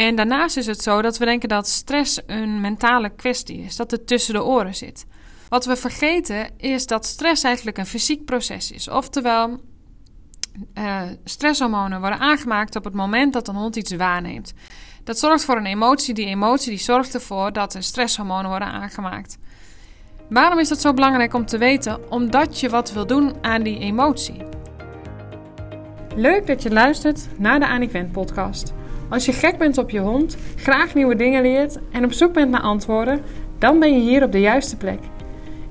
En daarnaast is het zo dat we denken dat stress een mentale kwestie is, dat het tussen de oren zit. Wat we vergeten is dat stress eigenlijk een fysiek proces is. Oftewel, uh, stresshormonen worden aangemaakt op het moment dat een hond iets waarneemt. Dat zorgt voor een emotie. Die emotie die zorgt ervoor dat er stresshormonen worden aangemaakt. Waarom is dat zo belangrijk om te weten? Omdat je wat wil doen aan die emotie. Leuk dat je luistert naar de Aniquent podcast. Als je gek bent op je hond, graag nieuwe dingen leert en op zoek bent naar antwoorden, dan ben je hier op de juiste plek.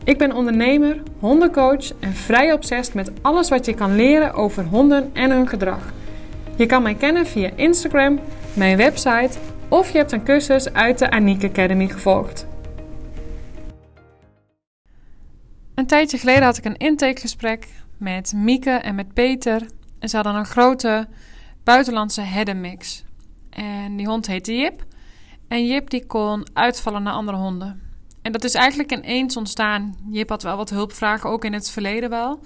Ik ben ondernemer, hondencoach en vrij obsessief met alles wat je kan leren over honden en hun gedrag. Je kan mij kennen via Instagram, mijn website of je hebt een cursus uit de Aniek Academy gevolgd. Een tijdje geleden had ik een intakegesprek met Mieke en met Peter. En ze hadden een grote buitenlandse herdenmix. En die hond heette Jip. En Jip die kon uitvallen naar andere honden. En dat is eigenlijk ineens ontstaan. Jip had wel wat hulpvragen, ook in het verleden wel.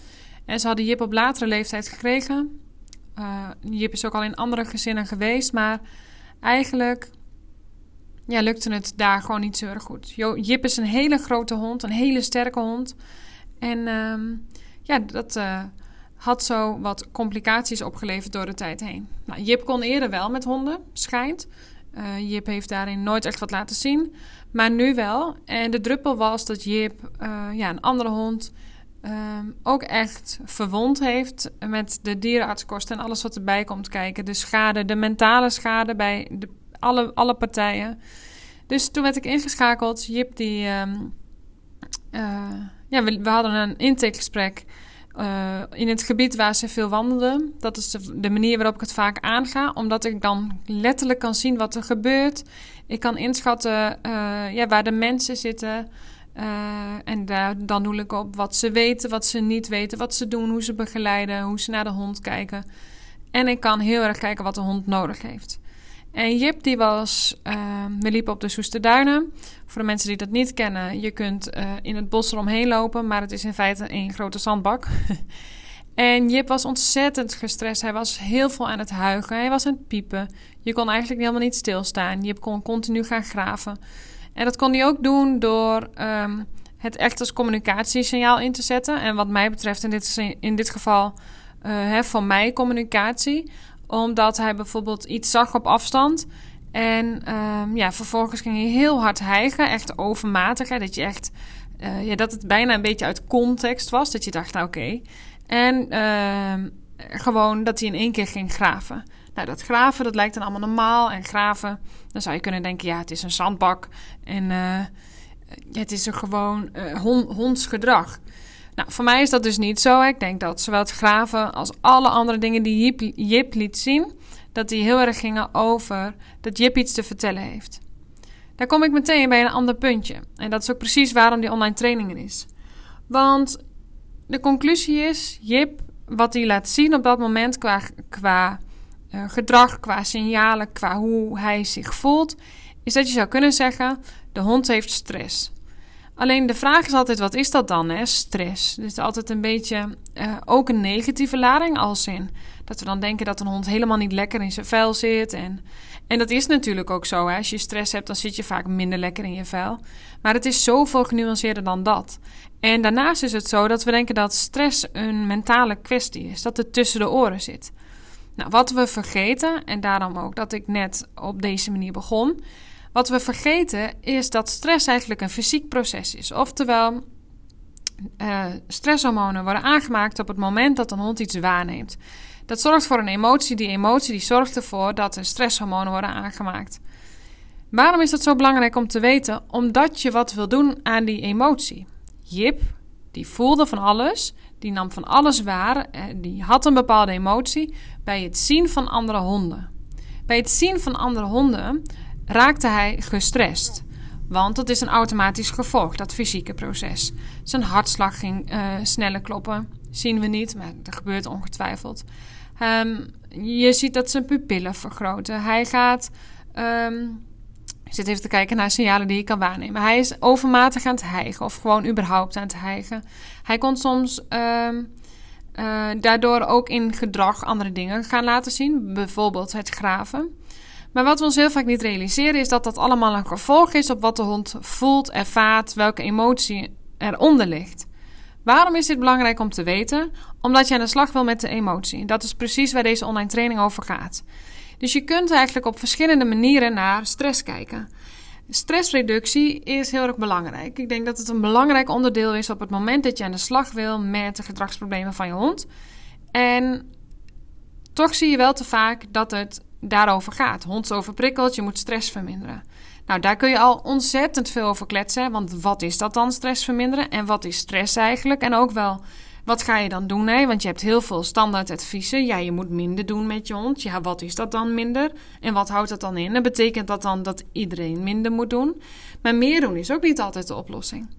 En ze hadden Jip op latere leeftijd gekregen. Uh, Jip is ook al in andere gezinnen geweest, maar eigenlijk ja, lukte het daar gewoon niet zo erg goed. Jip is een hele grote hond, een hele sterke hond. En ehm, ja, dat uh, had zo wat complicaties opgeleverd door de tijd heen. Nou, Jip kon eerder wel met honden, schijnt. Uh, Jip heeft daarin nooit echt wat laten zien, maar nu wel. En de druppel was dat Jip, uh, ja, een andere hond, Ehm, ook echt verwond heeft met de dierenartskosten en alles wat erbij komt kijken. De schade, de mentale schade bij de, alle, alle partijen. Dus toen werd ik ingeschakeld. Jip die... Ehm, eh, ja, we, hadden een intakegesprek uh, in het gebied waar ze veel wandelden. Dat is de, de, manier waarop ik het vaak aanga. Omdat ik dan letterlijk kan zien wat er gebeurt. Ik kan inschatten uh, ja, waar de mensen zitten... Uh, en daar, dan doe ik op wat ze weten, wat ze niet weten, wat ze doen, hoe ze begeleiden, hoe ze naar de hond kijken. En ik kan heel erg kijken wat de hond nodig heeft. En Jip, die was, uh, we liepen op de Soesterduinen. Voor de mensen die dat niet kennen, je kunt uh, in het bos eromheen lopen, maar het is in feite een grote zandbak. en Jip was ontzettend gestrest. Hij was heel veel aan het huigen, hij was aan het piepen. Je kon eigenlijk helemaal niet stilstaan. Jip kon continu gaan graven. En dat kon hij ook doen door um, het echt als communicatiesignaal in te zetten. En wat mij betreft in dit, in dit geval uh, hè, van mij communicatie. Omdat hij bijvoorbeeld iets zag op afstand. En um, ja, vervolgens ging hij heel hard hijgen. Echt overmatig. Hè, dat je echt... Uh, ja, dat het bijna een beetje uit context was. Dat je dacht, nou, oké. En uh, gewoon dat hij in één keer ging graven. Nou, dat graven, dat lijkt dan allemaal normaal. En graven, dan zou je kunnen denken, ja, het is een zandbak. En uh, het is er gewoon uh, hondsgedrag. Nou, voor mij is dat dus niet zo. Ik denk dat zowel het graven als alle andere dingen die Jip, Jip liet zien... dat die heel erg gingen over dat Jip iets te vertellen heeft. Daar kom ik meteen bij een ander puntje. En dat is ook precies waarom die online trainingen is. Want de conclusie is, Jip, wat hij laat zien op dat moment qua, uh, gedrag, qua signalen, qua hoe hij zich voelt, is dat je zou kunnen zeggen: de hond heeft stress. Alleen de vraag is altijd: wat is dat dan, hè? Stress. Dus altijd een beetje uh, ook een negatieve lading, als in dat we dan denken dat een hond helemaal niet lekker in zijn vel zit. En, en dat is natuurlijk ook zo. Hè? Als je stress hebt, dan zit je vaak minder lekker in je vel. Maar het is zoveel genuanceerder dan dat. En daarnaast is het zo dat we denken dat stress een mentale kwestie is, dat het tussen de oren zit. Nou, wat we vergeten, en daarom ook dat ik net op deze manier begon. Wat we vergeten is dat stress eigenlijk een fysiek proces is. Oftewel, uh, stresshormonen worden aangemaakt op het moment dat een hond iets waarneemt. Dat zorgt voor een emotie. Die emotie die zorgt ervoor dat er stresshormonen worden aangemaakt. Waarom is dat zo belangrijk om te weten? Omdat je wat wil doen aan die emotie. Jip, die voelde van alles, die nam van alles waar, die had een bepaalde emotie bij het zien van andere honden. Bij het zien van andere honden raakte hij gestrest. Want dat is een automatisch gevolg, dat fysieke proces. Zijn hartslag ging uh, sneller kloppen. Zien we niet, maar dat gebeurt ongetwijfeld. Um, je ziet dat zijn pupillen vergroten. Hij gaat um, ik zit even te kijken naar signalen die ik kan waarnemen. Hij is overmatig aan het hijgen of gewoon überhaupt aan het hijgen. Hij kon soms uh, uh, daardoor ook in gedrag andere dingen gaan laten zien. Bijvoorbeeld het graven. Maar wat we ons heel vaak niet realiseren is dat dat allemaal een gevolg is op wat de hond voelt, ervaart, welke emotie eronder ligt. Waarom is dit belangrijk om te weten? Omdat je aan de slag wil met de emotie. Dat is precies waar deze online training over gaat. Dus je kunt eigenlijk op verschillende manieren naar stress kijken. Stressreductie is heel erg belangrijk. Ik denk dat het een belangrijk onderdeel is op het moment dat je aan de slag wil met de gedragsproblemen van je hond. En toch zie je wel te vaak dat het daarover gaat. Hond overprikkeld, je moet stress verminderen. Nou, daar kun je al ontzettend veel over kletsen. Want wat is dat dan, stress verminderen? En wat is stress eigenlijk? En ook wel, wat ga je dan doen? Hè? Want je hebt heel veel standaard adviezen. Ja, je moet minder doen met je hond. Ja, wat is dat dan minder? En wat houdt dat dan in? En betekent dat dan dat iedereen minder moet doen? Maar meer doen is ook niet altijd de oplossing.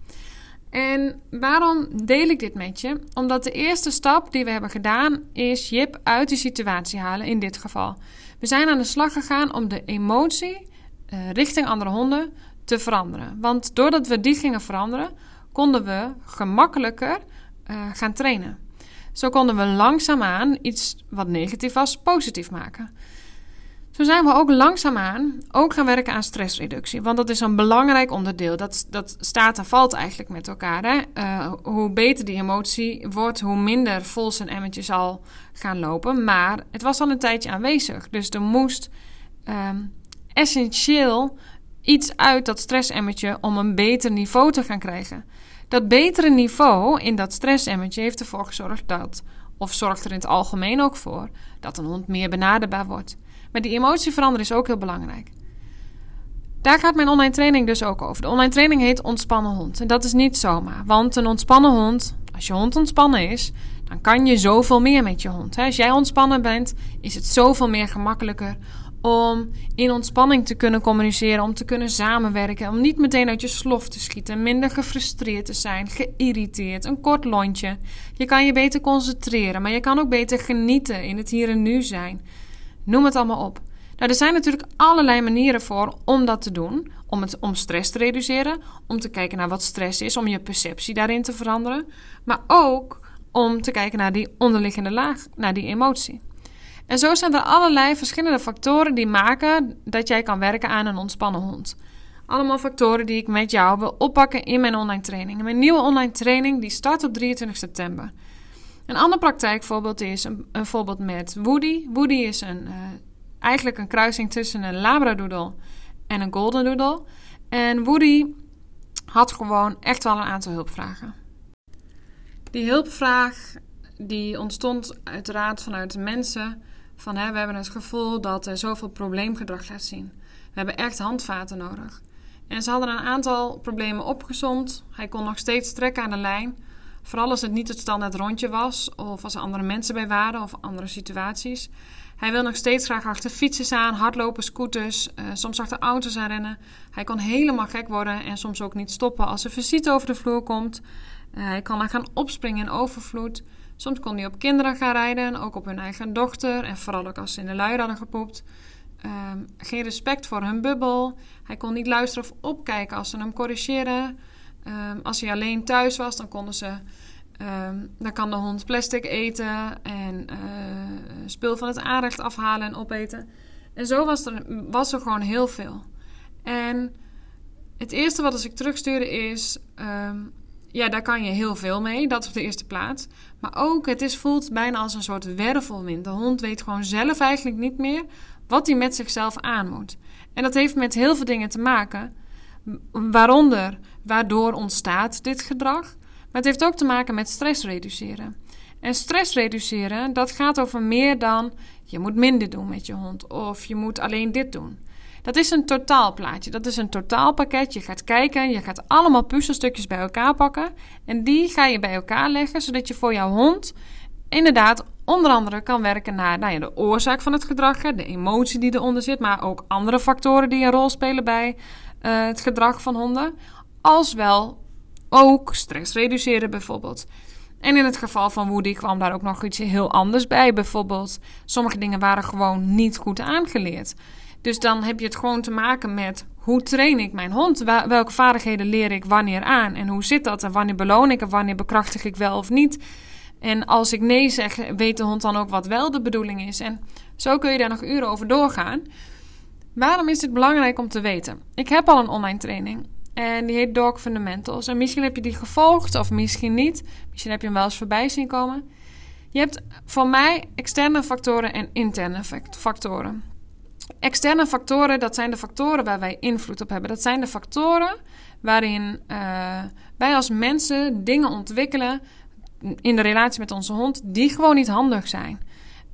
En waarom deel ik dit met je? Omdat de eerste stap die we hebben gedaan is Jip uit die situatie halen, in dit geval. We zijn aan de slag gegaan om de emotie uh, richting andere honden te veranderen. Want doordat we die gingen veranderen, konden we gemakkelijker uh, gaan trainen. Zo konden we langzaamaan iets wat negatief was positief maken. Zo zijn we ook langzaamaan ook gaan werken aan stressreductie. Want dat is een belangrijk onderdeel. Dat, dat staat en valt eigenlijk met elkaar. Hè? Uh, hoe beter die emotie wordt, hoe minder vol zijn emmertje zal gaan lopen. Maar het was al een tijdje aanwezig. Dus er moest um, essentieel iets uit dat stressemmertje om een beter niveau te gaan krijgen. Dat betere niveau in dat stressemmertje heeft ervoor gezorgd dat, of zorgt er in het algemeen ook voor, dat een hond meer benaderbaar wordt. Maar die emotie veranderen is ook heel belangrijk. Daar gaat mijn online training dus ook over. De online training heet Ontspannen Hond. En dat is niet zomaar. Want een ontspannen hond, als je hond ontspannen is, dan kan je zoveel meer met je hond. Als jij ontspannen bent, is het zoveel meer gemakkelijker om in ontspanning te kunnen communiceren, om te kunnen samenwerken, om niet meteen uit je slof te schieten, minder gefrustreerd te zijn, geïrriteerd, een kort lontje. Je kan je beter concentreren, maar je kan ook beter genieten, in het hier en nu zijn. Noem het allemaal op. Nou, er zijn natuurlijk allerlei manieren voor om dat te doen. Om, het, om stress te reduceren, om te kijken naar wat stress is, om je perceptie daarin te veranderen. Maar ook om te kijken naar die onderliggende laag, naar die emotie. En zo zijn er allerlei verschillende factoren die maken dat jij kan werken aan een ontspannen hond. Allemaal factoren die ik met jou wil oppakken in mijn online training. mijn nieuwe online training die start op 23 september. Een ander praktijkvoorbeeld is een, voorbeeld met Woody. Woody is een, uh, eigenlijk een kruising tussen een Labradoodle en een Golden Doodle. En Woody had gewoon echt wel een aantal hulpvragen. Die hulpvraag die ontstond uiteraard vanuit de mensen van hè, we hebben het gevoel dat er zoveel probleemgedrag gaat zien. We hebben echt handvaten nodig. En ze hadden een aantal problemen opgezond. Hij kon nog steeds trekken aan de lijn. Vooral als het niet het standaard rondje was, of als er andere mensen bij waren of andere situaties. Hij wil nog steeds graag achter fietsen aan, hardlopen, scooters, uh, soms achter auto's aan rennen. Hij kan helemaal gek worden en soms ook niet stoppen als er visite over de vloer komt. Uh, hij kan gaan opspringen in overvloed. Soms kon hij op kinderen gaan rijden, ook op hun eigen dochter. En vooral ook als ze in de luier hadden gepoept. Um, geen respect voor hun bubbel. Hij kon niet luisteren of opkijken als ze hem corrigeren. Um, als hij alleen thuis was, dan konden ze. Um, dan kan de hond plastic eten en uh, spul van het aanrecht afhalen en opeten. En zo was er, was er gewoon heel veel. En het eerste wat als ik terugstuurde is: ja, daar kan je heel veel mee. Dat op de eerste plaats. Maar ook, het is, voelt bijna als een soort wervelwind. De hond weet gewoon zelf eigenlijk niet meer wat hij met zichzelf aan moet. En dat heeft met heel veel dingen te maken. Waaronder, waardoor ontstaat dit gedrag. Maar het heeft ook te maken met stress reduceren. En stress reduceren, dat gaat over meer dan je moet minder doen met je hond. Of je moet alleen dit doen. Dat is een totaalplaatje. Dat is een totaalpakket. Je gaat kijken, je gaat allemaal puzzelstukjes bij elkaar pakken. En die ga je bij elkaar leggen, zodat je voor jouw hond inderdaad onder andere kan werken naar nou ja, de oorzaak van het gedrag, de emotie die eronder zit, maar ook andere factoren die een rol spelen bij uh, het gedrag van honden. Als wel ook stress reduceren bijvoorbeeld. En in het geval van Woody kwam daar ook nog iets heel anders bij. Bijvoorbeeld, sommige dingen waren gewoon niet goed aangeleerd. Dus dan heb je het gewoon te maken met hoe train ik mijn hond? Welke vaardigheden leer ik wanneer aan? En hoe zit dat? En wanneer beloon ik en wanneer bekrachtig ik wel of niet? En als ik nee zeg, weet de hond dan ook wat wel de bedoeling is. En zo kun je daar nog uren over doorgaan. Waarom is dit belangrijk om te weten? Ik heb al een online training en die heet Dog Fundamentals. En misschien heb je die gevolgd of misschien niet. Misschien heb je hem wel eens voorbij zien komen. Je hebt voor mij externe factoren en interne factoren. Externe factoren, dat zijn de factoren waar wij invloed op hebben. Dat zijn de factoren waarin uh, wij als mensen dingen ontwikkelen in de relatie met onze hond die gewoon niet handig zijn.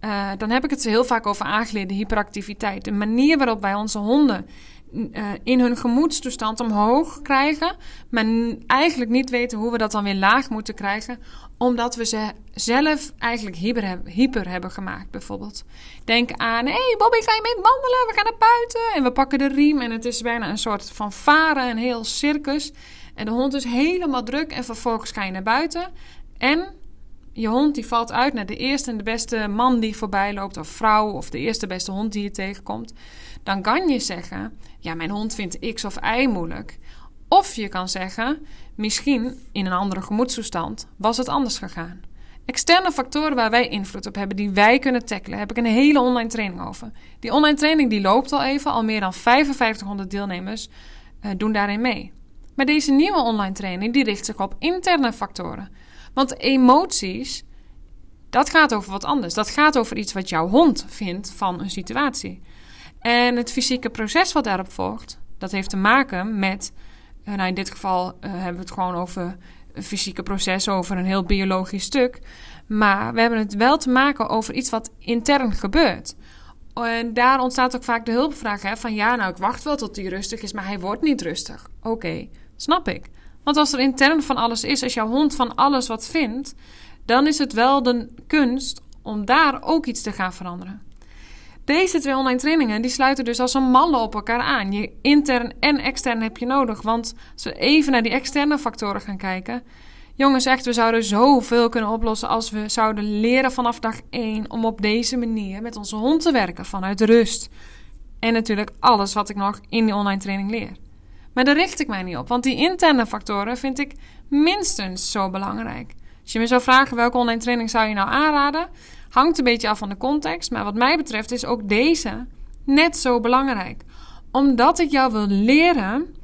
Uh, dan heb ik het heel vaak over aangeleerde hyperactiviteit. De manier waarop wij onze honden uh, in hun gemoedstoestand omhoog krijgen, maar eigenlijk niet weten hoe we dat dan weer laag moeten krijgen, omdat we ze zelf eigenlijk hyper, hebben, hyper hebben gemaakt, bijvoorbeeld. Denk aan, hé hey Bobby, ga je mee wandelen? We gaan naar buiten. En we pakken de riem en het is bijna een soort van varen, een heel circus. En de hond is helemaal druk en vervolgens ga je naar buiten. En je hond die valt uit naar de eerste en de beste man die voorbij loopt, of vrouw, of de eerste beste hond die je tegenkomt. Dan kan je zeggen: Ja, mijn hond vindt X of Y moeilijk. Of je kan zeggen: Misschien in een andere gemoedstoestand was het anders gegaan. Externe factoren waar wij invloed op hebben, die wij kunnen tackelen, heb ik een hele online training over. Die online training die loopt al even, al meer dan 5500 deelnemers uh, doen daarin mee. Maar deze nieuwe online training die richt zich op interne factoren. Want emoties, dat gaat over wat anders. Dat gaat over iets wat jouw hond vindt van een situatie. En het fysieke proces wat daarop volgt, dat heeft te maken met, eh, nou in dit geval uh, hebben we het gewoon over een fysieke proces, over een heel biologisch stuk. Maar we hebben het wel te maken over iets wat intern gebeurt. En daar ontstaat ook vaak de hulpvraag hè, van ja, nou ik wacht wel tot hij rustig is, maar hij wordt niet rustig. Oké, snap ik. Want als er intern van alles is, als jouw hond van alles wat vindt, dan is het wel de kunst om daar ook iets te gaan veranderen. Deze twee online trainingen die sluiten dus als een malle op elkaar aan. Je intern en extern heb je nodig. Want als we even naar die externe factoren gaan kijken. Jongens, echt, we zouden zoveel kunnen oplossen als we zouden leren vanaf dag 1 om op deze manier met onze hond te werken vanuit rust. En natuurlijk alles wat ik nog in die online training leer. Maar daar richt ik mij niet op, want die interne factoren vind ik minstens zo belangrijk. Als je me zou vragen welke online training zou je nou aanraden, hangt een beetje af van de context. Maar wat mij betreft is ook deze net zo belangrijk. Omdat ik jou wil leren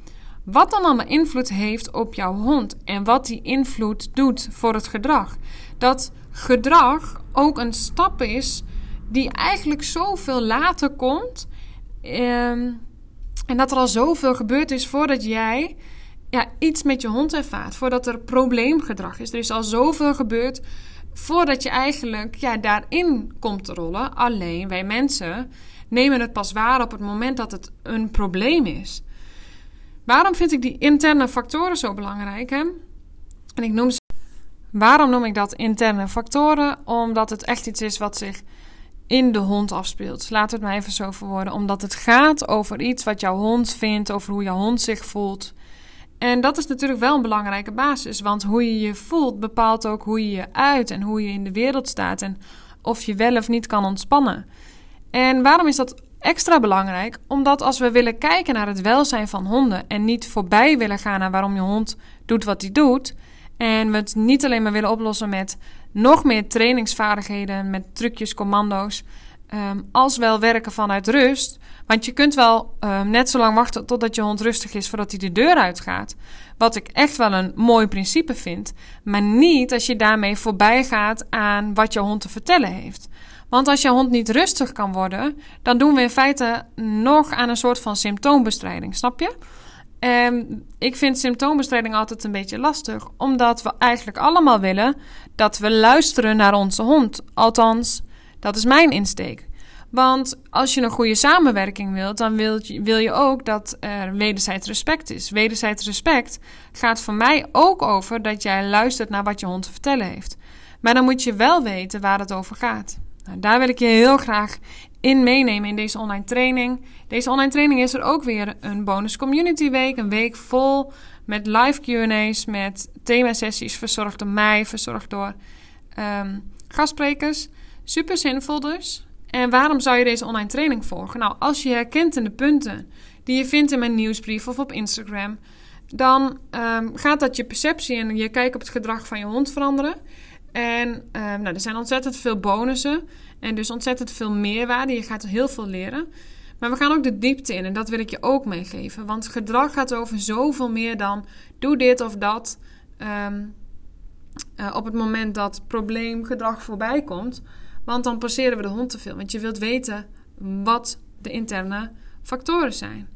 wat dan allemaal invloed heeft op jouw hond en wat die invloed doet voor het gedrag. Dat gedrag ook een stap is die eigenlijk zoveel later komt. Ehm, en dat er al zoveel gebeurd is voordat jij ja, iets met je hond ervaart. Voordat er probleemgedrag is. Er is al zoveel gebeurd voordat je eigenlijk ja, daarin komt te rollen. Alleen wij mensen nemen het pas waar op het moment dat het een probleem is. Waarom vind ik die interne factoren zo belangrijk? Hè? En ik noem ze. Waarom noem ik dat interne factoren? Omdat het echt iets is wat zich in de hond afspeelt. Laat het maar even zo verwoorden. Omdat het gaat over iets wat jouw hond vindt, over hoe jouw hond zich voelt. En dat is natuurlijk wel een belangrijke basis. Want hoe je je voelt bepaalt ook hoe je je uit en hoe je in de wereld staat. En of je wel of niet kan ontspannen. En waarom is dat extra belangrijk? Omdat als we willen kijken naar het welzijn van honden en niet voorbij willen gaan naar waarom je hond doet wat hij doet. En we het niet alleen maar willen oplossen met nog meer trainingsvaardigheden, met trucjes, commando's. Um, als wel werken vanuit rust. Want je kunt wel um, net zo lang wachten totdat je hond rustig is voordat hij de deur uitgaat. Wat ik echt wel een mooi principe vind. Maar niet als je daarmee voorbij gaat aan wat je hond te vertellen heeft. Want als je hond niet rustig kan worden, dan doen we in feite nog aan een soort van symptoombestrijding. Snap je? En ik vind symptoombestrijding altijd een beetje lastig, omdat we eigenlijk allemaal willen dat we luisteren naar onze hond. Althans, dat is mijn insteek. Want als je een goede samenwerking wilt, dan wil je, wil je ook dat er wederzijds respect is. Wederzijds respect gaat voor mij ook over dat jij luistert naar wat je hond te vertellen heeft. Maar dan moet je wel weten waar het over gaat. Nou, daar wil ik je heel graag in meenemen in deze online training. Deze online training is er ook weer een bonus community week. Een week vol met live QA's, met themasessies verzorgd door mij, verzorgd door um, gastsprekers. Super zinvol dus. En waarom zou je deze online training volgen? Nou, als je herkent in de punten die je vindt in mijn nieuwsbrief of op Instagram, dan um, gaat dat je perceptie en je kijk op het gedrag van je hond veranderen. En um, nou, er zijn ontzettend veel bonussen en dus ontzettend veel meerwaarde. Je gaat heel veel leren. Maar we gaan ook de diepte in en dat wil ik je ook meegeven. Want gedrag gaat over zoveel meer dan doe dit of dat. Ehm, eh, op het moment dat probleemgedrag voorbij komt. Want dan passeren we de hond te veel. Want je wilt weten wat de interne factoren zijn.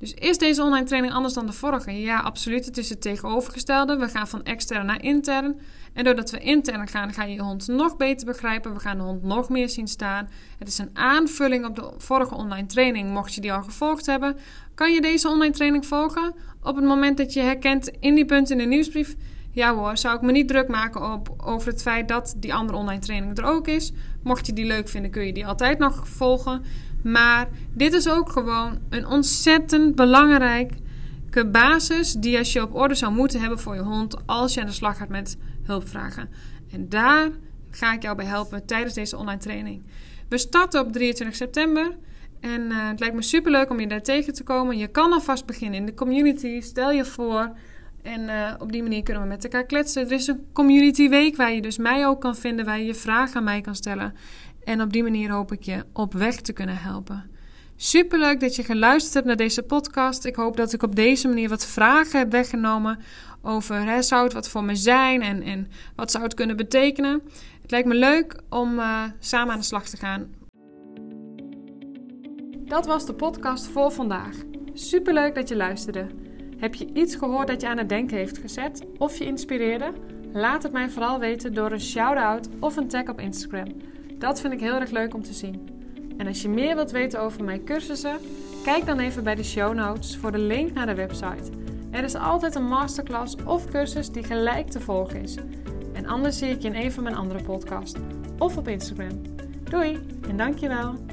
Dus is deze online training anders dan de vorige? Ja, absoluut. Het is het tegenovergestelde. We gaan van extern naar intern. En doordat we intern gaan, ga je je hond nog beter begrijpen. We gaan de hond nog meer zien staan. Het is een aanvulling op de vorige online training. Mocht je die al gevolgd hebben, kan je deze online training volgen. Op het moment dat je herkent in die punten in de nieuwsbrief. Ja hoor, zou ik me niet druk maken op, over het feit dat die andere online training er ook is. Mocht je die leuk vinden, kun je die altijd nog volgen. Maar dit is ook gewoon een ontzettend belangrijke basis die als je op orde zou moeten hebben voor je hond als je aan de slag gaat met hulpvragen. En daar ga ik jou bij helpen tijdens deze online training. We starten op 23 september. En uh, het lijkt me super leuk om je daar tegen te komen. Je kan alvast beginnen in de community. Stel je voor. En uh, op die manier kunnen we met elkaar kletsen. Er is een community week waar je dus mij ook kan vinden, waar je je vragen aan mij kan stellen. En op die manier hoop ik je op weg te kunnen helpen. Superleuk dat je geluisterd hebt naar deze podcast. Ik hoop dat ik op deze manier wat vragen heb weggenomen over hè, zou het wat voor me zijn en, en wat zou het kunnen betekenen. Het lijkt me leuk om uh, samen aan de slag te gaan. Dat was de podcast voor vandaag. Superleuk dat je luisterde. Heb je iets gehoord dat je aan het denken heeft gezet of je inspireerde? Laat het mij vooral weten door een shout-out of een tag op Instagram. Dat vind ik heel erg leuk om te zien. En als je meer wilt weten over mijn cursussen, kijk dan even bij de show notes voor de link naar de website. Er is altijd een masterclass of cursus die gelijk te volgen is. En anders zie ik je in een van mijn andere podcasts of op Instagram. Doei en dankjewel.